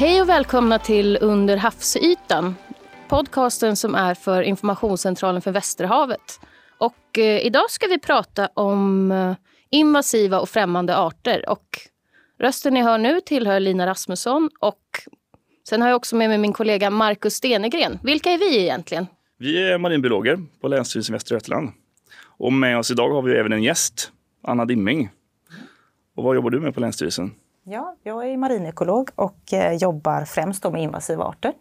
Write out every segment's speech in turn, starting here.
Hej och välkomna till Under havsytan. Podcasten som är för Informationscentralen för Västerhavet. Och eh, idag ska vi prata om eh, invasiva och främmande arter. Och rösten ni hör nu tillhör Lina Rasmusson. Och sen har jag också med mig min kollega Markus Stenegren. Vilka är vi egentligen? Vi är marinbiologer på Länsstyrelsen Västra Götaland. Och med oss idag har vi även en gäst, Anna Dimming. Och vad jobbar du med på Länsstyrelsen? Ja, jag är marinekolog och eh, jobbar främst med invasiva arter.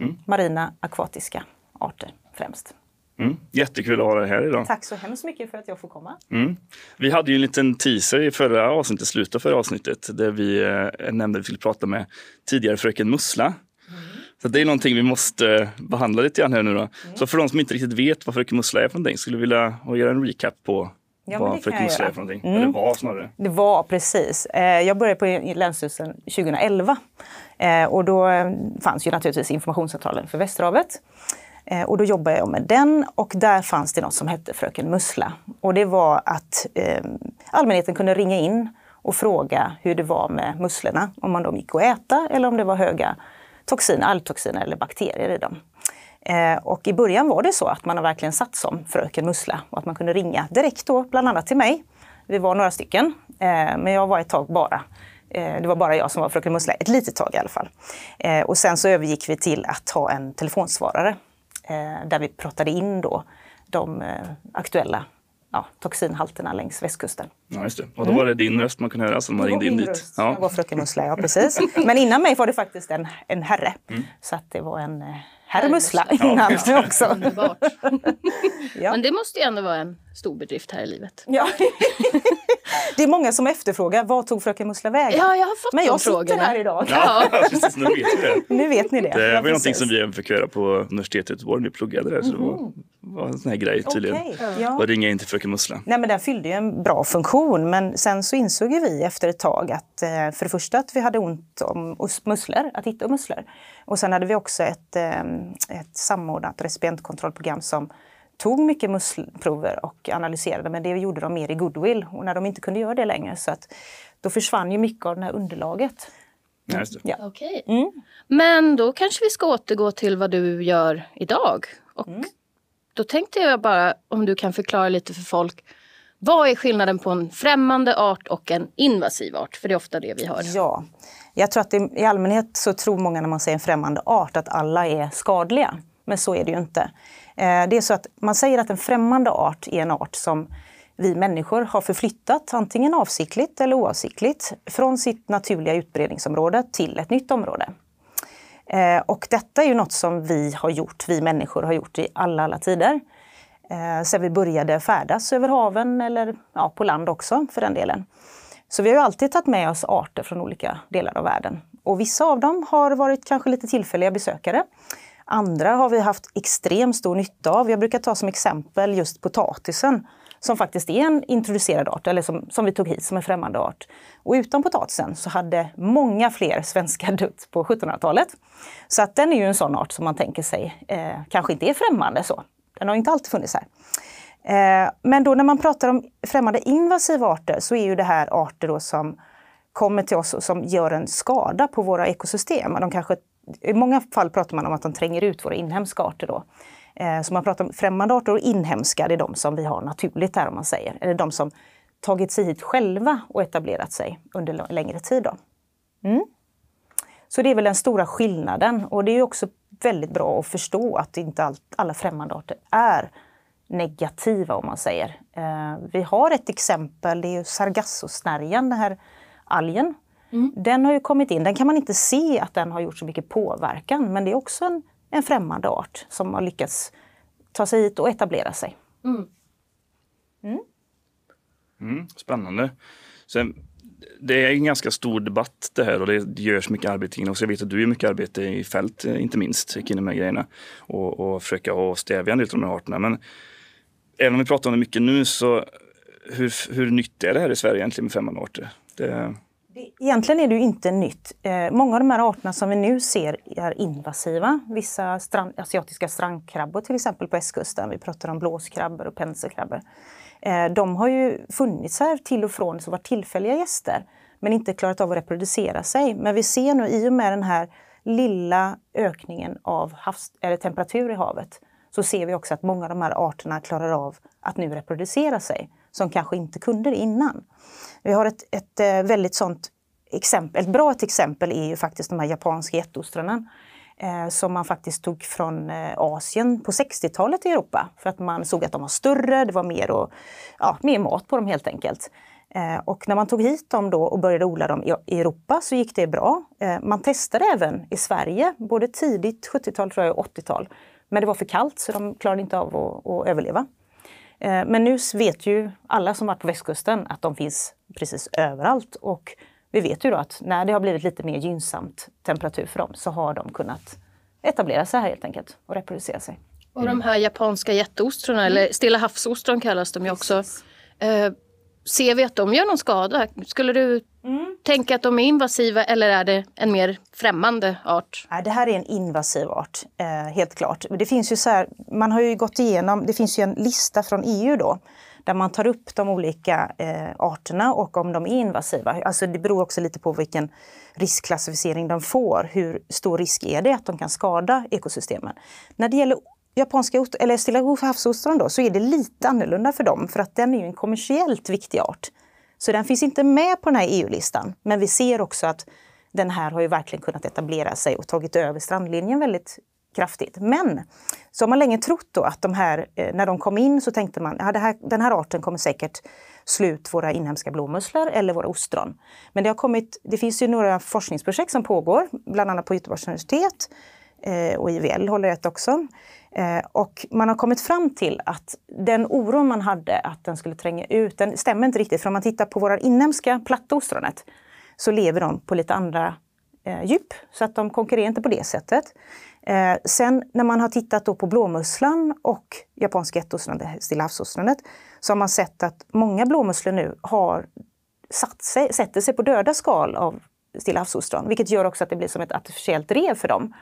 Mm. Marina akvatiska arter främst. Mm. Jättekul att ha dig här idag. Tack så hemskt mycket för att jag får komma. Mm. Vi hade ju en liten teaser i förra avsnittet, slutet av förra avsnittet, där vi eh, nämnde att vi skulle prata med tidigare fröken Mussla. Mm. Så det är någonting vi måste behandla lite grann här nu då. Mm. Så för de som inte riktigt vet vad fröken Mussla är för någonting, skulle du vilja göra en recap på Ja, vad fröken Mussla är för någonting. Mm. Eller var snarare. Det var precis. Eh, jag började på Länsstyrelsen 2011 eh, och då eh, fanns ju naturligtvis informationscentralen för Västerhavet. Och då jobbade jag med den och där fanns det något som hette Fröken Mussla. Och det var att eh, allmänheten kunde ringa in och fråga hur det var med musslorna. Om man de gick att äta eller om det var höga toxiner, algtoxiner eller bakterier i dem. Eh, och i början var det så att man har verkligen satt som fröken Mussla och att man kunde ringa direkt då, bland annat till mig. Vi var några stycken, eh, men jag var ett tag bara. Eh, det var bara jag som var fröken Mussla, ett litet tag i alla fall. Och sen så övergick vi till att ha en telefonsvarare där vi pratade in då de aktuella ja, toxinhalterna längs västkusten. Ja, just det. Och då var det din röst man kunde höra som man ringde in dit. Ja. Jag var fröken Mussla, ja precis. Men innan mig var det faktiskt en, en herre. Mm. Så att det var en herrmussla innan ja, också. ja. Men det måste ju ändå vara en stor bedrift här i livet. Ja. det är många som efterfrågar, vad tog fröken Mussla vägen? Ja, jag har fått Men jag frågorna. sitter här idag. Ja, precis, nu vet ni det. Nu vet ni det. Det var ja, någonting som vi fick höra på universitetet i Göteborg när vi pluggade där. Så det var, mhm. Var en sån här grej tydligen. Okay, ja. Att ringa in till fröken Mussla. Nej, men den fyllde ju en bra funktion. Men sen så insåg vi efter ett tag att eh, för det första att vi hade ont om musslor, att hitta musslor. Och sen hade vi också ett, eh, ett samordnat recipientkontrollprogram som tog mycket musselprover och analyserade men det gjorde de mer i goodwill och när de inte kunde göra det längre så att då försvann ju mycket av det här underlaget. Mm. Ja. Okej. Mm. Men då kanske vi ska återgå till vad du gör idag. Och mm. Då tänkte jag bara om du kan förklara lite för folk. Vad är skillnaden på en främmande art och en invasiv art? För det är ofta det vi hör. Ja, jag tror att det, i allmänhet så tror många när man säger en främmande art att alla är skadliga. Men så är det ju inte. Eh, det är så att man säger att en främmande art är en art som vi människor har förflyttat, antingen avsiktligt eller oavsiktligt, från sitt naturliga utbredningsområde till ett nytt område. Eh, och detta är ju något som vi har gjort, vi människor har gjort i alla, alla tider. Eh, sen vi började färdas över haven eller ja, på land också för den delen. Så vi har alltid tagit med oss arter från olika delar av världen. Och vissa av dem har varit kanske lite tillfälliga besökare. Andra har vi haft extremt stor nytta av. Jag brukar ta som exempel just potatisen som faktiskt är en introducerad art, eller som, som vi tog hit som en främmande art. Och utan potatisen så hade många fler svenskar dött på 1700-talet. Så att den är ju en sån art som man tänker sig eh, kanske inte är främmande så. Den har inte alltid funnits här. Eh, men då när man pratar om främmande invasiva arter så är ju det här arter då som kommer till oss och som gör en skada på våra ekosystem. De kanske, I många fall pratar man om att de tränger ut våra inhemska arter. Då. Eh, så man pratar om främmande arter och inhemska, det är de som vi har naturligt här om man säger. Eller de som tagit sig hit själva och etablerat sig under längre tid. Mm. Så det är väl den stora skillnaden och det är också väldigt bra att förstå att inte all, alla främmande arter är negativa om man säger. Eh, vi har ett exempel, det är sargassosnärjan, den här algen. Mm. Den har ju kommit in, den kan man inte se att den har gjort så mycket påverkan men det är också en, en främmande art som har lyckats ta sig hit och etablera sig. Mm. Mm. mm spännande. Sen, det är en ganska stor debatt det här och det görs mycket arbete kring Jag vet att du gör mycket arbete i fält, inte minst, kring de här grejerna. Och, och försöka stävja en del av de här arterna. Men även om vi pratar om det mycket nu så hur, hur nytt är det här i Sverige egentligen med främmande arter? Det... Egentligen är det ju inte nytt. Eh, många av de här arterna som vi nu ser är invasiva. Vissa strand, asiatiska strandkrabbor till exempel på östkusten, vi pratar om blåskrabbor och penselkrabbor. Eh, de har ju funnits här till och från som varit tillfälliga gäster. men inte klarat av att reproducera sig. Men vi ser nu i och med den här lilla ökningen av havs, eller temperatur i havet så ser vi också att många av de här arterna klarar av att nu reproducera sig som kanske inte kunde det innan. Vi har ett, ett eh, väldigt sånt exempel, ett bra ett exempel är ju faktiskt de här japanska jätteostronen eh, som man faktiskt tog från eh, Asien på 60-talet i Europa för att man såg att de var större, det var mer, och, ja, mer mat på dem helt enkelt. Eh, och när man tog hit dem då och började odla dem i Europa så gick det bra. Eh, man testade även i Sverige, både tidigt 70-tal tror jag och 80-tal. Men det var för kallt så de klarade inte av att, att överleva. Eh, men nu vet ju alla som varit på västkusten att de finns precis överallt. Och vi vet ju då att när det har blivit lite mer gynnsamt temperatur för dem så har de kunnat etablera sig här helt enkelt och reproducera sig. Och de här japanska jätteostronen, mm. eller Stilla havsostron kallas de ju också. Eh, ser vi att de gör någon skada? Skulle du mm. tänka att de är invasiva eller är det en mer främmande art? det här är en invasiv art, eh, helt klart. Det finns ju så här, man har ju gått igenom, det finns ju en lista från EU då där man tar upp de olika eh, arterna och om de är invasiva. Alltså det beror också lite på vilken riskklassificering de får. Hur stor risk är det att de kan skada ekosystemen? När det gäller japanska eller Stilla havsostron då, så är det lite annorlunda för dem för att den är ju en kommersiellt viktig art. Så den finns inte med på den här EU-listan. Men vi ser också att den här har ju verkligen kunnat etablera sig och tagit över strandlinjen väldigt kraftigt. Men så har man länge trott då att de här, eh, när de kom in så tänkte man att ja, den här arten kommer säkert slå ut våra inhemska blåmusslor eller våra ostron. Men det, har kommit, det finns ju några forskningsprojekt som pågår, bland annat på Göteborgs universitet eh, och IVL håller ett också. Eh, och man har kommit fram till att den oron man hade att den skulle tränga ut, den stämmer inte riktigt. För om man tittar på våra inhemska platta ostronet så lever de på lite andra eh, djup, så att de konkurrerar inte på det sättet. Eh, sen när man har tittat då på blåmusslan och japanska jätteostronet, Stilla havsostronet, så har man sett att många blåmusslor nu har satt sig, sätter sig på döda skal av Stilla havsostron, vilket gör också att det blir som ett artificiellt rev för dem.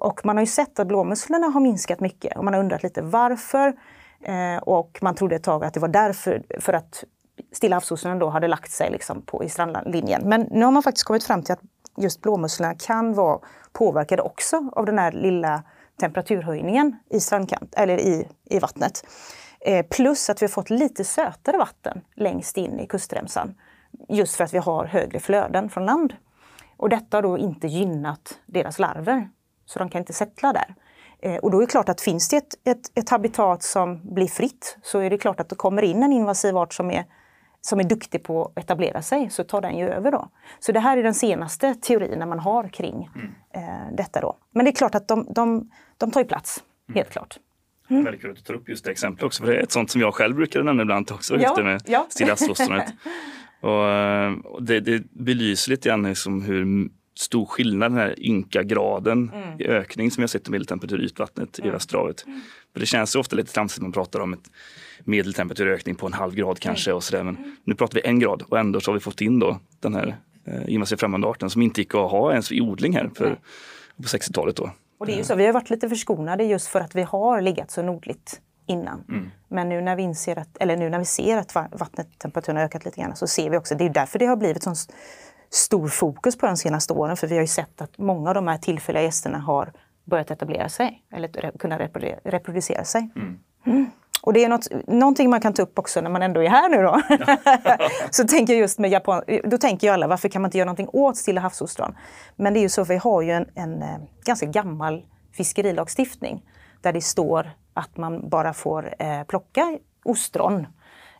Och man har ju sett att blåmusslorna har minskat mycket och man har undrat lite varför. Eh, och man trodde ett tag att det var därför, för att Stilla havsostronen då hade lagt sig liksom på, i strandlinjen. Men nu har man faktiskt kommit fram till att just blåmusslorna kan vara påverkade också av den här lilla temperaturhöjningen i strandkant, eller i, i vattnet. Eh, plus att vi har fått lite sötare vatten längst in i kustremsan. Just för att vi har högre flöden från land. Och detta har då inte gynnat deras larver så de kan inte sätta där. Eh, och då är det klart att finns det ett, ett, ett, habitat som blir fritt så är det klart att det kommer in en invasiv art som är, som är duktig på att etablera sig, så tar den ju över då. Så det här är den senaste teorin man har kring mm. eh, detta då. Men det är klart att de, de, de tar ju plats, mm. helt klart. Mm. Väldigt kul att du tar upp just det exemplet också, för det är ett sånt som jag själv brukar nämna ibland också, just ja, det med ja. Stilla och, eh, och det, det belyser lite grann liksom hur stor skillnad, den här ynka graden mm. i ökning som vi har sett i medeltemperatur i ytvattnet mm. i Västerhavet. Mm. För det känns ju ofta lite tramsigt när man pratar om ett medeltemperaturökning på en halv grad kanske. och sådär. Men mm. nu pratar vi en grad och ändå så har vi fått in då den här eh, invasiva främmande arten som inte gick att ha ens i odling här för, på 60-talet. Då. Och det är ju så, vi har varit lite förskonade just för att vi har legat så nordligt innan. Mm. Men nu när vi inser att, eller nu när vi ser att vattenttemperaturen har ökat lite grann så ser vi också, det är därför det har blivit sån stor fokus på de senaste åren för vi har ju sett att många av de här tillfälliga gästerna har börjat etablera sig eller kunna reproducera sig. Mm. Mm. Och det är något, någonting man kan ta upp också när man ändå är här nu då. så tänker just med Japan, då tänker ju alla varför kan man inte göra någonting åt Stilla havsostron? Men det är ju så, vi har ju en, en eh, ganska gammal fiskerilagstiftning där det står att man bara får eh, plocka ostron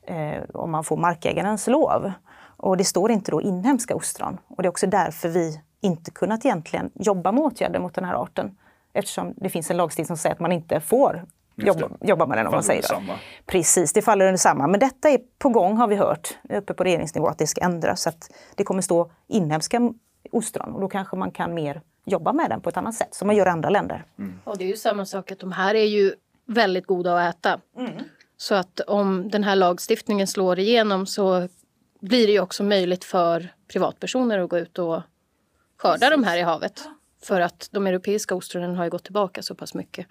eh, om man får markägarens lov. Och det står inte då inhemska ostron. Och det är också därför vi inte kunnat egentligen jobba med åtgärder mot den här arten. Eftersom det finns en lagstiftning som säger att man inte får jobba, jobba med den. Om man säger det. Precis, det faller under samma. Men detta är på gång har vi hört uppe på regeringsnivå att det ska ändras. Så att det kommer stå inhemska ostron och då kanske man kan mer jobba med den på ett annat sätt som man gör i andra länder. Mm. Och det är ju samma sak att de här är ju väldigt goda att äta. Mm. Så att om den här lagstiftningen slår igenom så blir det ju också möjligt för privatpersoner att gå ut och skörda de här i havet. För att de europeiska ostronen har ju gått tillbaka så pass mycket.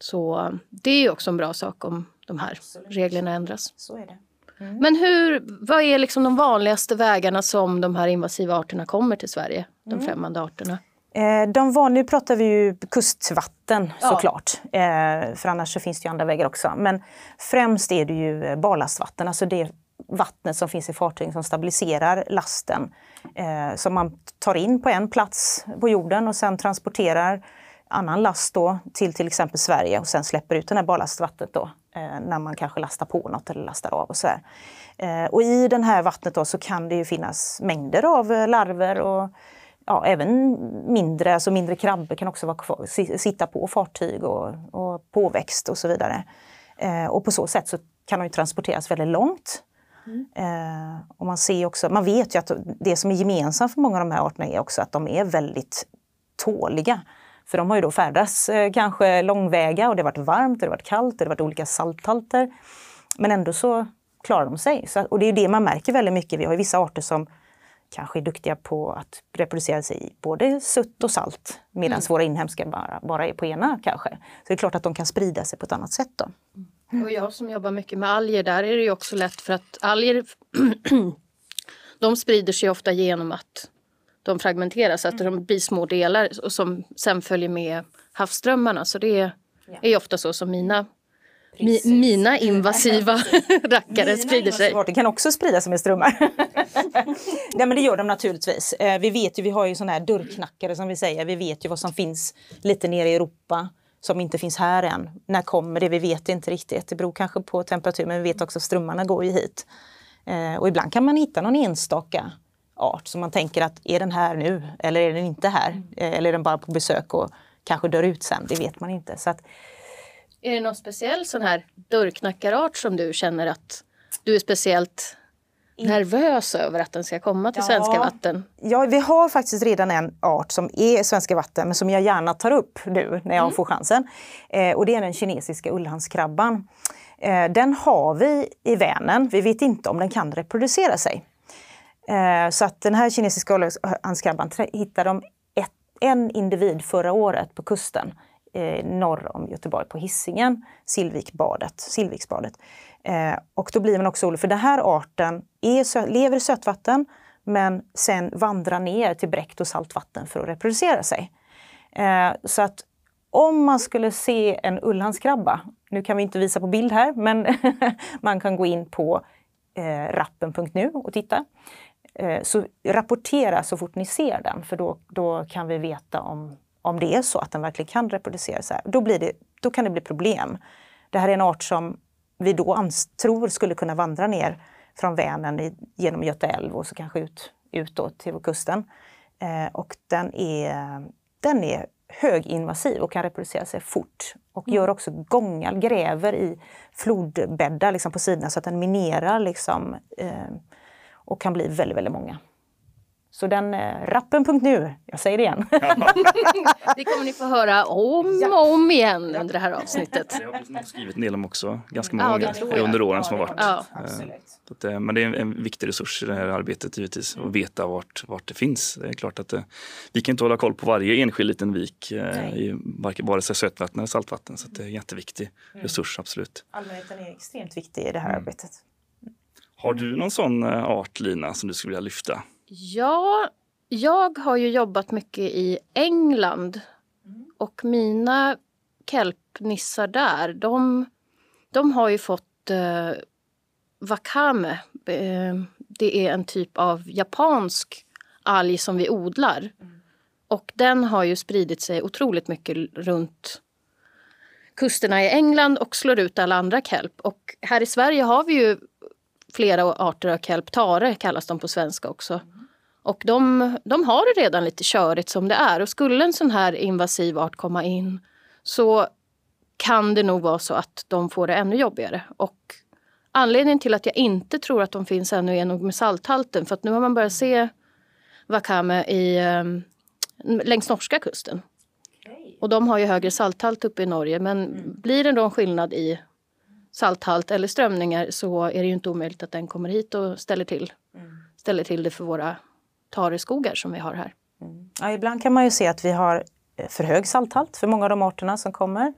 Så det är ju också en bra sak om de här Absolut. reglerna ändras. Så är det. Mm. Men hur, vad är liksom de vanligaste vägarna som de här invasiva arterna kommer till Sverige? De mm. främmande arterna? Eh, de vanliga, nu pratar vi ju kustvatten ja. såklart, eh, för annars så finns det ju andra vägar också. Men främst är det ju barlastvatten, alltså det vattnet som finns i fartygen som stabiliserar lasten. Eh, som man tar in på en plats på jorden och sen transporterar annan last då till till exempel Sverige och sen släpper ut det här barlastvattnet då eh, när man kanske lastar på något eller lastar av och så eh, och i det här vattnet då så kan det ju finnas mängder av eh, larver och ja, även mindre, alltså mindre krabbor kan också vara kvar, sitta på fartyg och, och påväxt och så vidare. Eh, och på så sätt så kan de transporteras väldigt långt. Mm. Eh, och man, ser också, man vet ju att det som är gemensamt för många av de här arterna är också att de är väldigt tåliga. För de har ju då färdats eh, kanske långväga och det har varit varmt, det har varit kallt, det har varit olika salthalter. Men ändå så klarar de sig. Så, och det är det man märker väldigt mycket. Vi har vissa arter som kanske är duktiga på att reproducera sig i både sutt och salt medan mm. våra inhemska bara, bara är på ena kanske. Så det är klart att de kan sprida sig på ett annat sätt. Då. Mm. Och jag som jobbar mycket med alger, där är det ju också lätt för att alger de sprider sig ofta genom att de fragmenteras, att de blir små delar som sen följer med havsströmmarna. Så det är ofta så som mina Mi, mina invasiva rackare mina sprider sig. Det kan också sprida sig med strömmar. Nej men det gör de naturligtvis. Eh, vi vet ju, vi har ju sådana här dörrknackare som vi säger. Vi vet ju vad som finns lite nere i Europa som inte finns här än. När kommer det? Vi vet inte riktigt. Det beror kanske på temperatur men vi vet också att strömmarna går ju hit. Eh, och ibland kan man hitta någon enstaka art som man tänker att är den här nu eller är den inte här? Eh, eller är den bara på besök och kanske dör ut sen? Det vet man inte. Så att, är det någon speciell sån här dörrknackarart som du känner att du är speciellt nervös över att den ska komma till ja. svenska vatten? Ja, vi har faktiskt redan en art som är svenska vatten men som jag gärna tar upp nu när jag mm. får chansen. Eh, och det är den kinesiska ullhandskrabban. Eh, den har vi i Vänern. Vi vet inte om den kan reproducera sig. Eh, så att den här kinesiska ullhandskrabban hittade de ett, en individ förra året på kusten eh, norr om Göteborg på Hisingen, Silvikbadet. Silviksbadet. Eh, och då blir man också orolig, för den här arten är, lever i sötvatten men sen vandrar ner till bräckt och saltvatten för att reproducera sig. Eh, så att om man skulle se en ullhandskrabba, nu kan vi inte visa på bild här, men man kan gå in på eh, rappen.nu och titta. Eh, så rapportera så fort ni ser den, för då, då kan vi veta om om det är så att den verkligen kan reproducera sig, då, blir det, då kan det bli problem. Det här är en art som vi då tror skulle kunna vandra ner från Vänern i, genom Göta älv och så kanske ut, ut till kusten. Eh, och den är, den är höginvasiv och kan reproducera sig fort. Och mm. gör också gångar, gräver i flodbäddar liksom på sidorna så att den minerar liksom, eh, och kan bli väldigt, väldigt många. Så den eh, rappen.nu, jag säger det igen. det kommer ni få höra om och om igen under det här avsnittet. Det har vi skrivit en del om också, ganska många ja, under åren som har varit. Ja. Att, eh, men det är en viktig resurs i det här arbetet givetvis, att veta vart, vart det finns. Det är klart att eh, vi kan inte hålla koll på varje enskild liten vik i vare sig sötvatten eller saltvatten. Så det är en jätteviktig mm. resurs, absolut. Allmänheten är extremt viktig i det här mm. arbetet. Har du någon sån art, Lina, som du skulle vilja lyfta? Ja, jag har ju jobbat mycket i England. Och mina kelpnissar där, de, de har ju fått eh, wakame. Eh, det är en typ av japansk alg som vi odlar. Och den har ju spridit sig otroligt mycket runt kusterna i England och slår ut alla andra kelp. Och här i Sverige har vi ju flera arter av kelp. Tare kallas de på svenska också. Och de, de har det redan lite körigt som det är. Och skulle en sån här invasiv art komma in så kan det nog vara så att de får det ännu jobbigare. Och anledningen till att jag inte tror att de finns ännu är nog med salthalten. För att nu har man börjat se wakame i, um, längs norska kusten. Och de har ju högre salthalt uppe i Norge. Men mm. blir det då en skillnad i salthalt eller strömningar så är det ju inte omöjligt att den kommer hit och ställer till, mm. ställer till det för våra tareskogar som vi har här. Mm. Ja, ibland kan man ju se att vi har eh, för hög salthalt för många av de arterna som kommer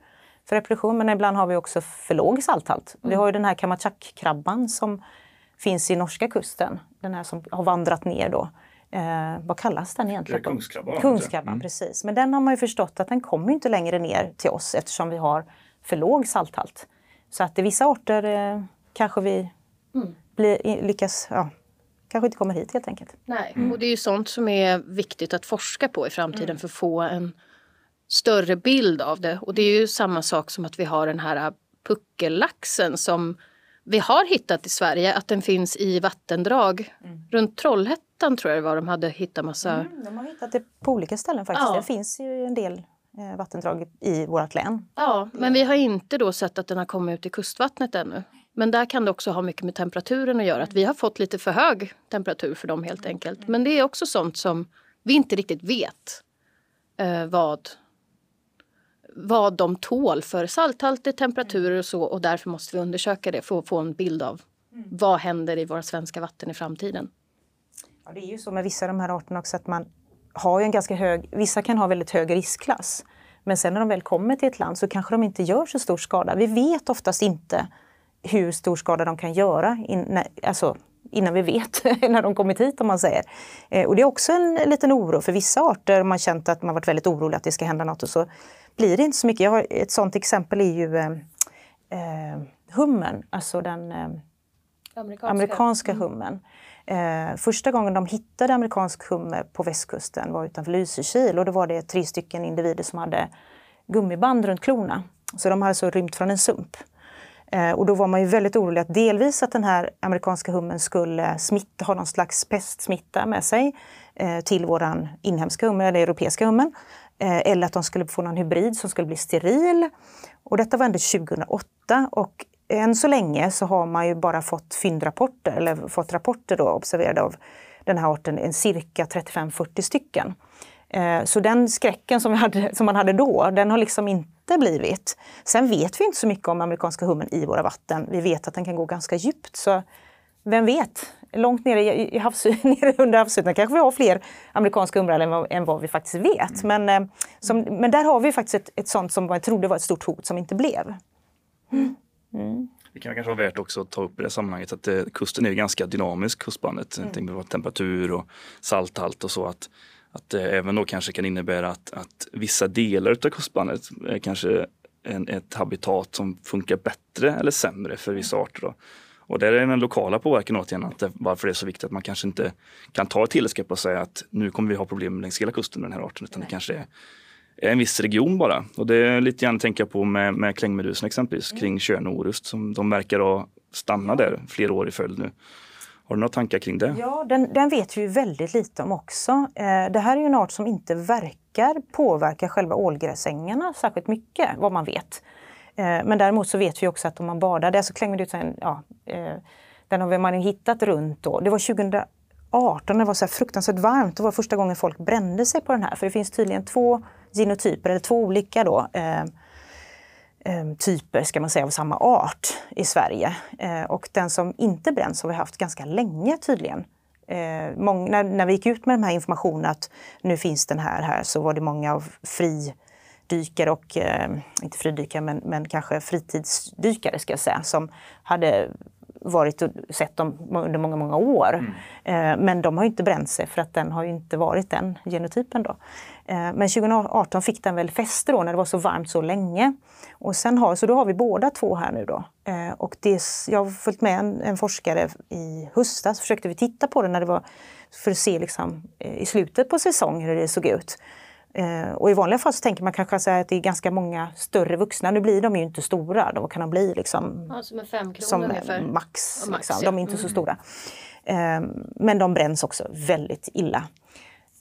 för reproduktion. Men ibland har vi också för låg salthalt. Mm. Vi har ju den här kamachak-krabban som finns i norska kusten. Den här som har vandrat ner då. Eh, vad kallas den egentligen? Kungskrabban. Kungskrabban, mm. precis. Men den har man ju förstått att den kommer inte längre ner till oss eftersom vi har för låg salthalt. Så att i vissa arter eh, kanske vi mm. blir, lyckas, ja, kanske inte kommer hit helt enkelt. Nej, mm. och det är ju sånt som är viktigt att forska på i framtiden mm. för att få en större bild av det. Och det är ju samma sak som att vi har den här puckellaxen som vi har hittat i Sverige, att den finns i vattendrag. Mm. Runt Trollhättan tror jag det var de hade hittat massa... Mm, de har hittat det på olika ställen faktiskt. Ja. Det finns ju en del vattendrag i vårt län. Ja, men vi har inte då sett att den har kommit ut i kustvattnet ännu. Men där kan det också ha mycket med temperaturen att göra. Att vi har fått lite för hög temperatur för dem helt enkelt. Men det är också sånt som vi inte riktigt vet eh, vad, vad de tål för salthalter, temperaturer och så. Och därför måste vi undersöka det för att få en bild av vad händer i våra svenska vatten i framtiden. Ja, det är ju så med vissa av de här arterna också att man har ju en ganska hög, vissa kan ha väldigt hög riskklass. Men sen när de väl kommer till ett land så kanske de inte gör så stor skada. Vi vet oftast inte hur stor skada de kan göra in, alltså, innan vi vet när de kommit hit om man säger. Eh, och det är också en liten oro för vissa arter. Man känt att man varit väldigt orolig att det ska hända något och så blir det inte så mycket. Jag har, ett sånt exempel är ju eh, eh hummen, alltså den eh, amerikanska, amerikanska mm. hummen. Eh, första gången de hittade amerikansk humme på västkusten var utanför Lysekil och då var det tre stycken individer som hade gummiband runt klorna. Så de hade alltså rymt från en sump. Eh, och då var man ju väldigt orolig att delvis att den här amerikanska hummen skulle smitta, ha någon slags pestsmitta med sig eh, till våran inhemska hummer, eller europeiska hummen. Eh, eller att de skulle få någon hybrid som skulle bli steril. Och detta var ändå 2008 och än så länge så har man ju bara fått fyndrapporter, eller fått rapporter då observerade av den här arten, en cirka 35-40 stycken. Så den skräcken som, hade, som man hade då, den har liksom inte blivit. Sen vet vi inte så mycket om amerikanska hummen i våra vatten. Vi vet att den kan gå ganska djupt. Så vem vet? Långt nere, i havs, nere under havsytan kanske vi har fler amerikanska humrar än, än vad vi faktiskt vet. Mm. Men, eh, som, men där har vi faktiskt ett, ett sånt som man trodde var ett stort hot som inte blev. Mm. Mm. Det kan kanske vara värt också att ta upp i det sammanhanget att eh, kusten är ganska dynamisk, kustbandet. Mm. Temperatur och salthalt och så. att att det även då kanske kan innebära att, att vissa delar av kustbandet är kanske en, ett habitat som funkar bättre eller sämre för vissa arter. Då. Och där är den lokala påverkan återigen att det, varför det är så viktigt att man kanske inte kan ta ett tillskräpp och säga att nu kommer vi ha problem längs hela kusten med den här arten utan Nej. det kanske är en viss region bara. Och det är lite grann att tänka på med, med klängmedusen exempelvis mm. kring Tjörn och Orust som de verkar ha stannat där flera år i följd nu. Har du några tankar kring det? Ja, den, den vet vi väldigt lite om också. Eh, det här är ju en art som inte verkar påverka själva ålgräsängarna särskilt mycket, vad man vet. Eh, men däremot så vet vi också att om man badar, det är så klängmedusen, ja, eh, den har man ju hittat runt då. Det var 2018 när det var så fruktansvärt varmt. Det var första gången folk brände sig på den här. För det finns tydligen två genotyper, eller två olika då, eh, eh, typer ska man säga, av samma art i Sverige. Eh, och den som inte bränns har vi haft ganska länge tydligen. Eh, många, när, när vi gick ut med den här informationen att nu finns den här, här så var det många av fridykare och, eh, inte fridykare men, men kanske fritidsdykare ska jag säga, som hade varit och sett dem under många, många år. Mm. Eh, men de har inte bränt sig för att den har inte varit den genotypen. Då. Eh, men 2018 fick den väl fäste då när det var så varmt så länge. Och sen har, så då har vi båda två här nu då. Eh, och det, jag har följt med en, en forskare i höstas, försökte vi titta på det när det var för att se liksom, i slutet på säsong hur det såg ut. Eh, och i vanliga fall så tänker man kanske så att det är ganska många större vuxna. Nu blir de ju inte stora, då kan de bli liksom ja, som, fem som ungefär. max. max liksom. De är inte mm. så stora. Eh, men de bränns också väldigt illa.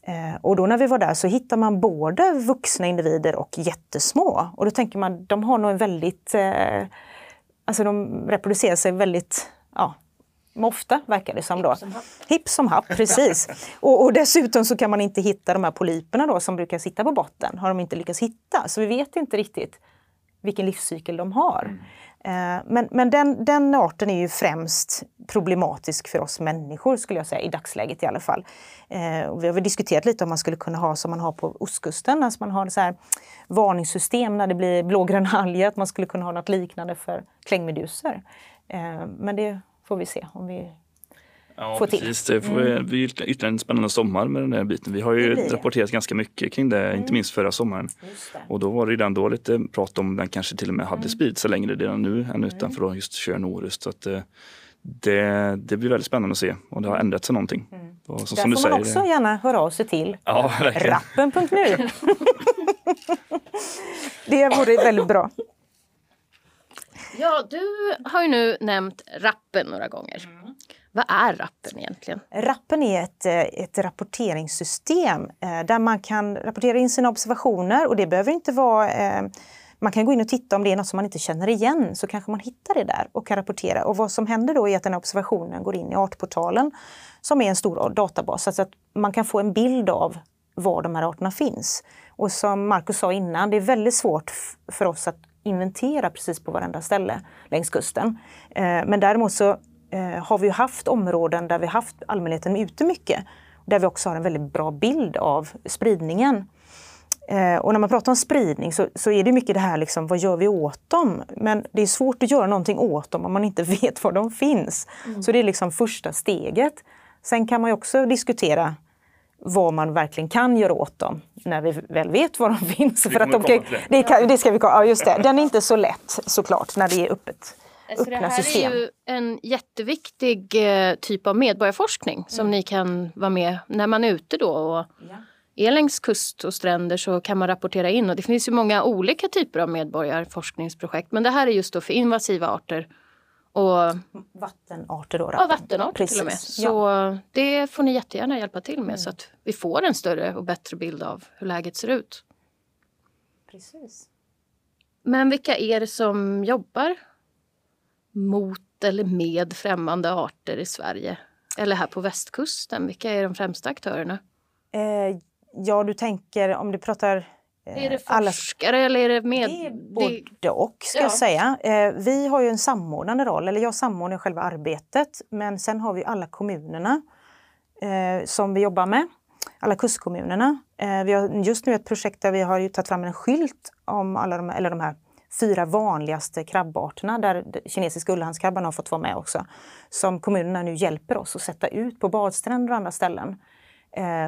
Eh, och då när vi var där så hittar man både vuxna individer och jättesmå. Och då tänker man, de har nog en väldigt... Eh, alltså de reproducerar sig väldigt ja, Ofta verkar det som då. Hipp som happ, precis. och, och, dessutom så kan man inte hitta de här polyperna då som brukar sitta på botten. Har de inte lyckats hitta. Så vi vet inte riktigt vilken livscykel de har. Mm. Eh, men, men den, den arten är ju främst problematisk för oss människor skulle jag säga, i dagsläget i alla fall. Eh, och vi har väl diskuterat lite om man skulle kunna ha som man har på ostkusten, alltså man har så här varningssystem när det blir blågrön alger, att man skulle kunna ha något liknande för klängmeduser. Eh, men det får vi se om vi ja, få till. Precis. Det får mm. bli ytterligare en spännande sommar med den här biten. Vi har ju rapporterat ganska mycket kring det, mm. inte minst förra sommaren. Och då var det redan då lite prat om den kanske till och med hade mm. spridit sig längre redan nu än mm. utanför just Tjörn och Orust. Så att, eh, det, det blir väldigt spännande att se om det har ändrat sig någonting. Mm. Och så, Där får man säger, också gärna höra av sig till ja, rappen.nu. det vore väldigt bra. Ja, du har ju nu nämnt rappen några gånger. Mm. Vad är rappen egentligen? Rappen är ett, eh, ett rapporteringssystem eh, där man kan rapportera in sina observationer och det behöver inte vara eh, man kan gå in och titta om det är något som man inte känner igen så kanske man hittar det där och kan rapportera. Och vad som händer då är att den observationen går in i Artportalen som är en stor databas så att man kan få en bild av var de här arterna finns. Och som Marcus sa innan, det är väldigt svårt för oss att inventera precis på varenda ställe längs kusten. Eh, men däremot så eh, har vi haft områden där vi haft allmänheten ute mycket. Där vi också har en väldigt bra bild av spridningen. Eh, och när man pratar om spridning så, så, är det mycket det här, liksom, vad gör vi åt dem? Men det är svårt att göra någonting åt dem om man inte vet var de finns. Mm. Så det är liksom första steget. Sen kan man också diskutera vad man verkligen kan göra åt dem när vi väl vet var de finns. För att de kan, det, kan, det ska vi ja, just det. Den är inte så lätt såklart när det är öppet. Alltså det här system. är ju en jätteviktig eh, typ av medborgarforskning som mm. ni kan vara med när man är ute då och ja. är längs kust och stränder så kan man rapportera in och det finns ju många olika typer av medborgarforskningsprojekt men det här är just då för invasiva arter och, vattenarter då? Ja, vattenarter Precis. till och med. Så ja. det får ni jättegärna hjälpa till med mm. så att vi får en större och bättre bild av hur läget ser ut. Precis. Men vilka är det som jobbar mot eller med främmande arter i Sverige? Eller här på västkusten, vilka är de främsta aktörerna? Eh, ja, du tänker om du pratar är det forskare alla... eller är det med... Det är både och ska ja. jag säga. Eh, vi har ju en samordnande roll, eller jag samordnar själva arbetet. Men sen har vi alla kommunerna eh, som vi jobbar med. Alla kustkommunerna. Eh, vi har just nu ett projekt där vi har tagit fram en skylt om alla de, eller de här fyra vanligaste krabbarterna där kinesiska ullhandskrabban har fått vara med också. Som kommunerna nu hjälper oss att sätta ut på badstränder och andra ställen.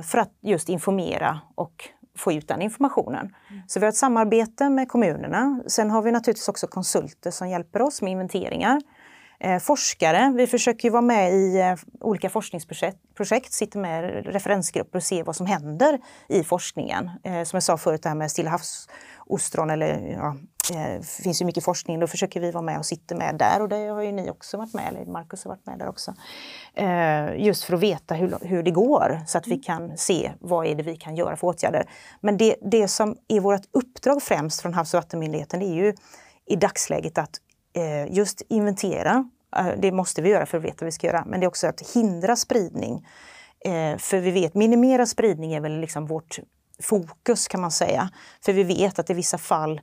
För att just informera och få ut den informationen. Mm. Så vi har ett samarbete med kommunerna. Sen har vi naturligtvis också konsulter som hjälper oss med inventeringar. Eh, forskare, vi försöker vara med i eh, olika forskningsprojekt, projekt, sitter med referensgrupper och ser vad som händer i forskningen. Eh, som jag sa förut, det här med Stilla havsostron eller ja, det finns ju mycket forskning, då försöker vi vara med och sitta med där och det har ju ni också varit med, eller Marcus har varit med där också. Just för att veta hur, hur det går så att vi mm. kan se vad är det vi kan göra för åtgärder. Men det, det som är vårt uppdrag främst från Havs och vattenmyndigheten det är ju i dagsläget att Eh, just inventera. Eh, det måste vi göra för att veta vad vi ska göra, men det är också att hindra spridning. Eh, för vi vet, minimera spridning är väl liksom vårt fokus kan man säga. För vi vet att i vissa fall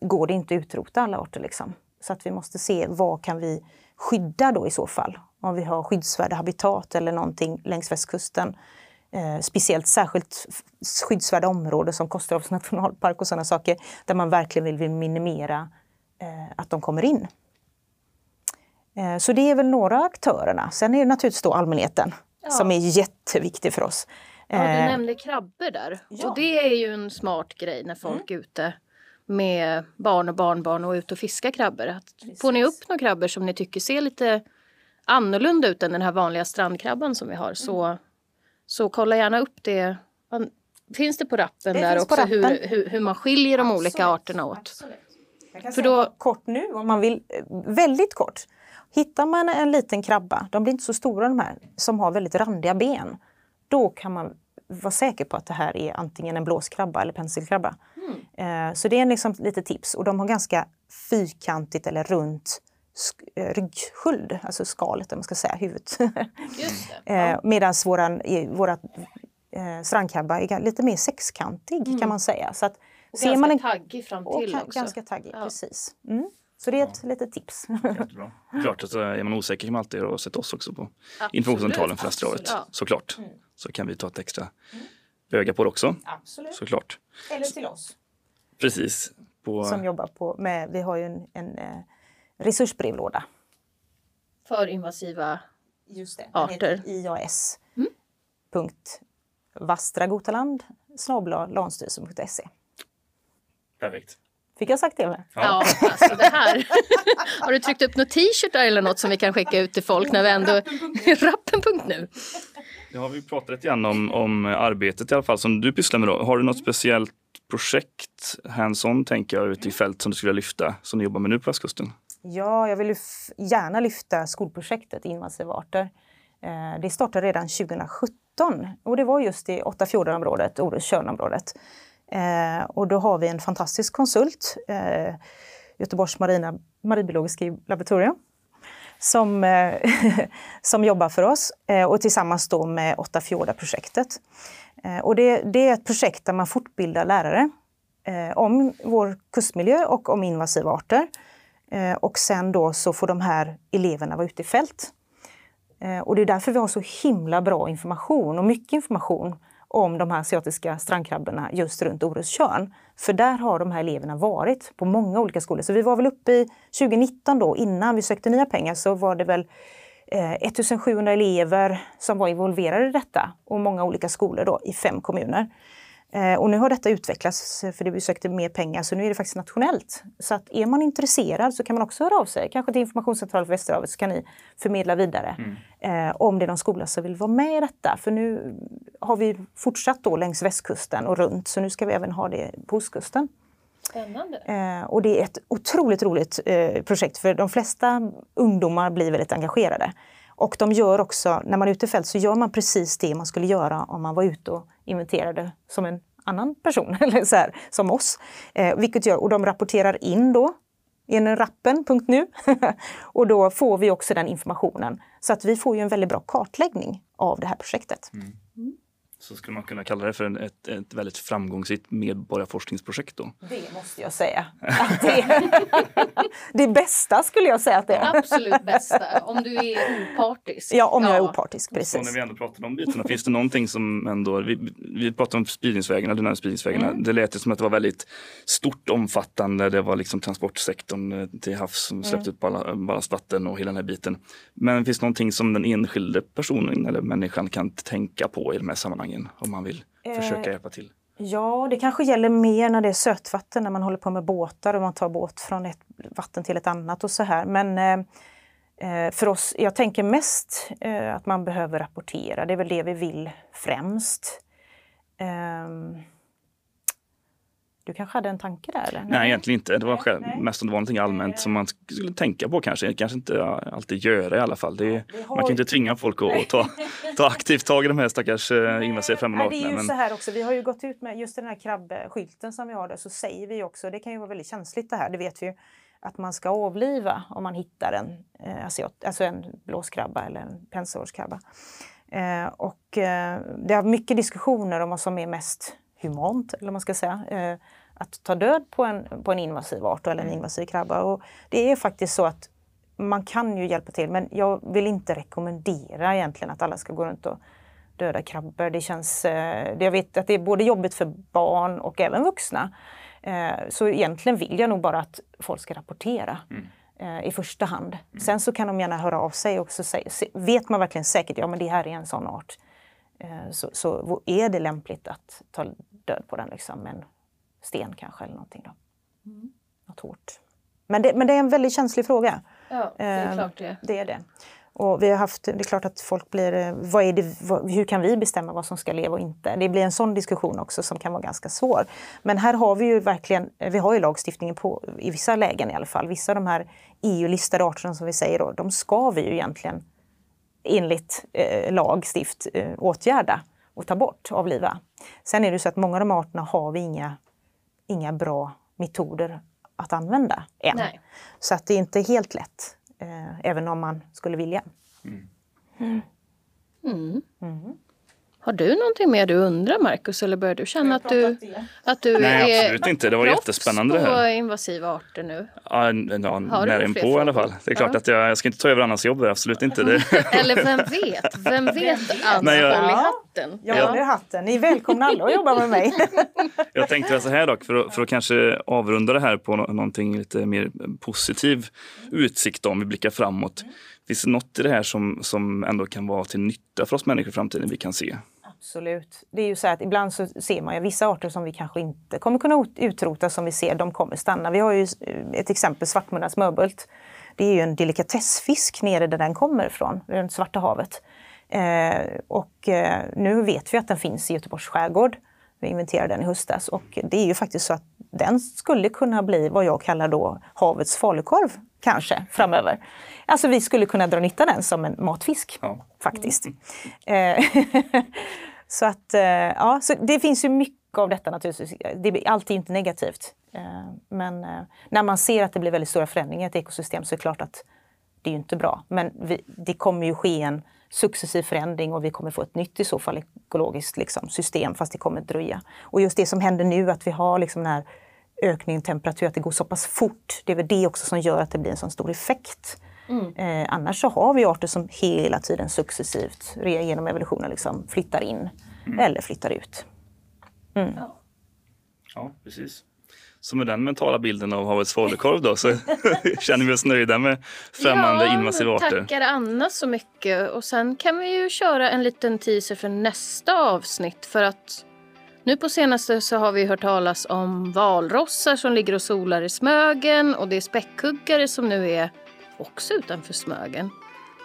går det inte att utrota alla arter. Liksom. Så att vi måste se vad kan vi skydda då i så fall. Om vi har skyddsvärda habitat eller någonting längs västkusten. Eh, speciellt särskilt skyddsvärda områden som Kosterhavs nationalpark och sådana saker där man verkligen vill minimera eh, att de kommer in. Eh, så det är väl några aktörerna. Sen är det naturligtvis då allmänheten ja. som är jätteviktig för oss. Ja, du eh, nämnde krabbor där. Ja. Och det är ju en smart grej när folk mm. är ute med barn och barnbarn och ut och fiska krabbor. Att får ni upp några krabbor som ni tycker ser lite annorlunda ut än den här vanliga strandkrabban som vi har så, mm. så kolla gärna upp det. Finns det på rappen det där också rappen. Hur, hur, hur, man skiljer de Absolut. olika arterna åt? Absolut. Jag kan För då... kort nu om man vill, väldigt kort. Hittar man en liten krabba, de blir inte så stora de här, som har väldigt randiga ben. Då kan man vara säker på att det här är antingen en blåskrabba eller penselkrabba. Mm. Så det är liksom lite tips och de har ganska fyrkantigt eller runt eh, ryggsköld, alltså skalet om man ska säga, huvudet. Ja. Medan våran, våra eh, strandkrabba är lite mer sexkantig mm. kan man säga. Så att, och ser ganska man en, taggig fram till och också. Ganska taggig, ja. precis. Mm. Så det är ett ja. litet tips. Jättebra. Klart att är man osäker kan man alltid ha sett oss också på informationscentralen för Västerhavet. Ja. Såklart. Mm. Så kan vi ta ett extra mm. öga på det också. Absolut. Såklart. Eller till oss. Precis. På... Som jobbar på med, vi har ju en, en eh, resursbrevlåda. För invasiva Just det. arter. IAS. Mm. Vastragotaland lansstyrelsen.se. Perfekt. Fick jag sagt det med? Ja, ja alltså det här. Har du tryckt upp några t-shirtar eller något som vi kan skicka ut till folk när vi ändå... Rappen.nu. Det har vi pratat lite grann om, om arbetet i alla fall som du pysslar med. Då. Har du något speciellt projekt, hands-on tänker jag, ute i fält som du skulle lyfta som du jobbar med nu på västkusten? Ja, jag vill gärna lyfta skolprojektet Invasiva arter. Eh, det startade redan 2017 och det var just i Åttafjordenområdet, Orust-Tjörnområdet. Eh, och då har vi en fantastisk konsult, eh, Göteborgs marina, marinbiologiska laboratorium, som, eh, som jobbar för oss eh, och tillsammans då med Åtta Fjordar-projektet. Eh, och det, det, är ett projekt där man fortbildar lärare eh, om vår kustmiljö och om invasiva arter. Eh, och sen då så får de här eleverna vara ute i fält. Eh, och det är därför vi har så himla bra information och mycket information om de här asiatiska strandkrabborna just runt Orustjörn. För där har de här eleverna varit på många olika skolor. Så vi var väl uppe i 2019 då, innan vi sökte nya pengar, så var det väl eh, 1700 elever som var involverade i detta och många olika skolor då i fem kommuner. Eh, och nu har detta utvecklats för det vi sökte mer pengar så nu är det faktiskt nationellt. Så att är man intresserad så kan man också höra av sig, kanske till Informationscentralen för Västerhavet så kan ni förmedla vidare mm. eh, om det är någon skola som vill vara med i detta. För nu har vi fortsatt då längs västkusten och runt så nu ska vi även ha det på ostkusten. Spännande. Eh, och det är ett otroligt roligt eh, projekt för de flesta ungdomar blir väldigt engagerade. Och de gör också, när man är ute i fält så gör man precis det man skulle göra om man var ute och inventerade som en annan person, eller så här, som oss. Eh, vilket gör, och de rapporterar in då genom rappen.nu och då får vi också den informationen. Så att vi får ju en väldigt bra kartläggning av det här projektet. Mm. Så skulle man kunna kalla det för ett, ett väldigt framgångsrikt medborgarforskningsprojekt då? Det måste jag säga. det, det bästa skulle jag säga att det är. Absolut bästa, om du är opartisk. Ja, om jag är opartisk, precis. Så när vi ändå pratar om bitarna, finns det någonting som ändå, vi, vi pratade om spridningsvägarna, den här spridningsvägarna. Mm. Det lät som att det var väldigt stort, omfattande, det var liksom transportsektorn eh, till havs som släppte mm. ut ballastvatten och hela den här biten. Men finns det någonting som den enskilde personen eller människan kan tänka på i de här sammanhangen? Sammanhangen om man vill försöka eh, hjälpa till? Ja, det kanske gäller mer när det är sötvatten, när man håller på med båtar och man tar båt från ett vatten till ett annat och så här. Men eh, eh för oss, jag tänker mest eh, att man behöver rapportera. Det är väl det vi vill främst. Eh, du kanske hade en tanke där? Eller? Nej, egentligen inte. Det var själv, mest om det var någonting allmänt som man skulle tänka på kanske. Kanske inte alltid göra i alla fall. Det, man kan inte tvinga folk att, ta, ta aktivt tag i de här stackars eh, främmande arterna. Det är ju men... så här också, vi har ju gått ut med just den här krabbskylten som vi har där så säger vi också, det kan ju vara väldigt känsligt det här, det vet vi ju, att man ska avliva om man hittar en eh, asiat, alltså en blåskrabba eller en pensårskrabba. Eh, och eh, det har mycket diskussioner om vad som är mest humant, eller man ska säga. Eh, att ta död på en, på en invasiv art eller en mm. invasiv krabba. Och det är faktiskt så att man kan ju hjälpa till men jag vill inte rekommendera egentligen att alla ska gå runt och döda krabbor. Det känns, eh, jag vet att det är både jobbigt för barn och även vuxna. Eh, så egentligen vill jag nog bara att folk ska rapportera mm. i första hand. Mm. Sen så kan de gärna höra av sig och så säga, vet man verkligen säkert, ja men det här är en sån art. Så, så är det lämpligt att ta död på den liksom, med en sten kanske eller någonting. Då. Mm. Något hårt. Men det, men det är en väldigt känslig fråga. Ja, det är ehm, klart det. Det är det. Och vi har haft, det är klart att folk blir, eh, vad är det, vad, hur kan vi bestämma vad som ska leva och inte? Det blir en sån diskussion också som kan vara ganska svår. Men här har vi ju verkligen, vi har ju lagstiftningen på, i vissa lägen i alla fall. Vissa av de här EU-listade arterna som vi säger då, de ska vi ju egentligen enligt eh, lagstift eh, åtgärda och ta bort, avliva. Sen är det så att många av de arterna har vi inga, inga bra metoder att använda än. Nej. Så att det är inte helt lätt, eh, även om man skulle vilja. Mm. Mm. Mm. Har du någonting mer du undrar Markus eller börjar du känna att du, att du Nej, är absolut inte. Det var jättespännande det här. på invasiva arter nu? Ja, ja nära på i alla fall. Det är klart ja. att jag, jag ska inte ta över Annas jobb, absolut inte. Det. eller vem vet? Vem vet Anna? Nej, jag, håll i hatten. Jag håller i hatten. Ni är välkomna alla att jobba med mig. jag tänkte så här dock, för att, för att kanske avrunda det här på någonting lite mer positiv utsikt om vi blickar framåt. Finns det något i det här som, som ändå kan vara till nytta för oss människor i framtiden vi kan se? Absolut. Det är ju så att ibland så ser man ju vissa arter som vi kanske inte kommer kunna utrota som vi ser, de kommer stanna. Vi har ju ett exempel, svartmunnad smörbult. Det är ju en delikatessfisk nere där den kommer ifrån, runt Svarta havet. Eh, och eh, nu vet vi att den finns i Göteborgs skärgård. Vi inventerade den i höstas och det är ju faktiskt så att den skulle kunna bli vad jag kallar då havets falukorv, kanske, framöver. Alltså vi skulle kunna dra nytta den som en matfisk, ja. faktiskt. Mm. så att, eh, ja, så det finns ju mycket av detta naturligtvis. Det är alltid inte negativt. Eh, men när man ser att det blir väldigt stora förändringar i ett ekosystem så är det klart att det är inte bra. Men vi, det kommer ju ske en successiv förändring och vi kommer få ett nytt i så fall ekologiskt liksom, system fast det kommer dröja. Och just det som händer nu att vi har liksom den här ökningen i temperatur, att det går så pass fort. Det är väl det också som gör att det blir en så stor effekt. Mm. Eh, annars så har vi arter som hela tiden successivt genom evolutionen liksom, flyttar in mm. eller flyttar ut. Mm. Ja. ja, precis. Så med den mentala bilden av havets falukorv då så känner vi oss nöjda med främmande ja, invasiva arter. tackar Anna så mycket. Och sen kan vi ju köra en liten teaser för nästa avsnitt för att nu på senaste så har vi hört talas om valrossar som ligger och solar i Smögen och det är späckhuggare som nu är också utanför Smögen.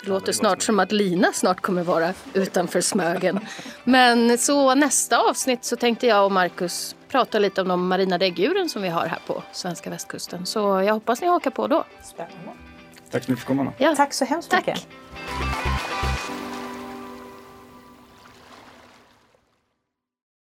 Det låter snart som att Lina snart kommer vara utanför Smögen. Men så nästa avsnitt så tänkte jag och Marcus prata lite om de marina däggdjuren som vi har här på svenska västkusten. Så jag hoppas ni hakar på då. Spännande. Tack så mycket för att komma. Ja. Tack så hemskt mycket.